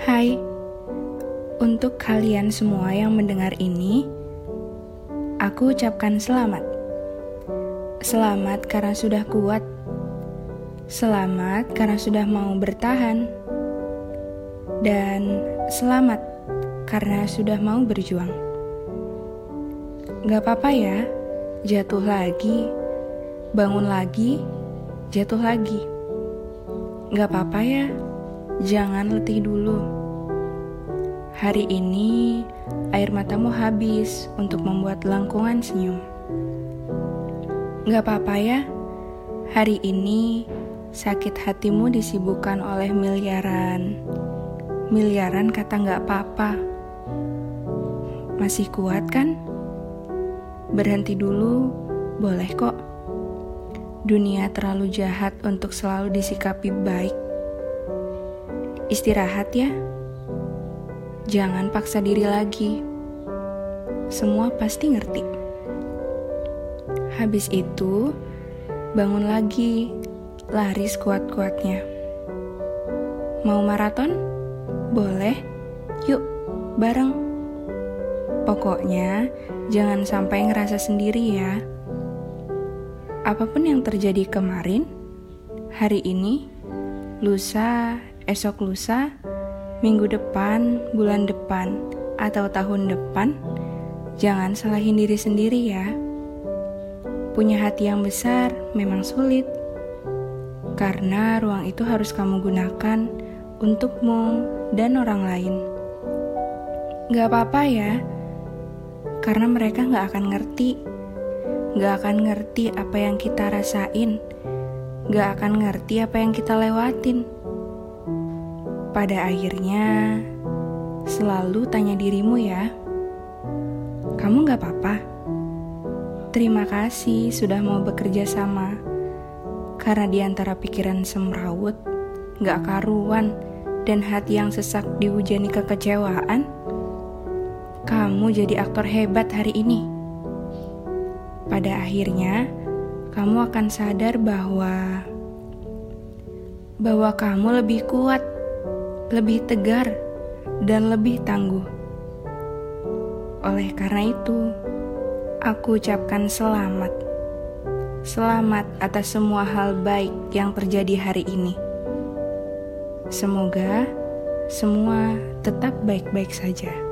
Hai, untuk kalian semua yang mendengar ini, aku ucapkan selamat. Selamat karena sudah kuat. Selamat karena sudah mau bertahan. Dan selamat karena sudah mau berjuang. Gak apa-apa ya, jatuh lagi, bangun lagi, jatuh lagi. Gak apa-apa ya, jangan letih dulu. Hari ini, air matamu habis untuk membuat lengkungan senyum. Gak apa-apa ya, hari ini sakit hatimu disibukkan oleh miliaran. Miliaran kata gak apa-apa. Masih kuat kan? Berhenti dulu, boleh kok. Dunia terlalu jahat untuk selalu disikapi baik. Istirahat ya. Jangan paksa diri lagi. Semua pasti ngerti. Habis itu, bangun lagi, lari sekuat-kuatnya. Mau maraton? Boleh. Yuk, bareng. Pokoknya, jangan sampai ngerasa sendiri ya apa pun yang terjadi kemarin, hari ini, lusa, esok lusa, minggu depan, bulan depan, atau tahun depan, jangan salahin diri sendiri ya. Punya hati yang besar memang sulit, karena ruang itu harus kamu gunakan untukmu dan orang lain. Gak apa-apa ya, karena mereka gak akan ngerti gak akan ngerti apa yang kita rasain, gak akan ngerti apa yang kita lewatin. Pada akhirnya, selalu tanya dirimu ya, kamu gak apa-apa? Terima kasih sudah mau bekerja sama, karena di antara pikiran semrawut, gak karuan, dan hati yang sesak dihujani kekecewaan, kamu jadi aktor hebat hari ini. Pada akhirnya kamu akan sadar bahwa bahwa kamu lebih kuat, lebih tegar, dan lebih tangguh. Oleh karena itu, aku ucapkan selamat. Selamat atas semua hal baik yang terjadi hari ini. Semoga semua tetap baik-baik saja.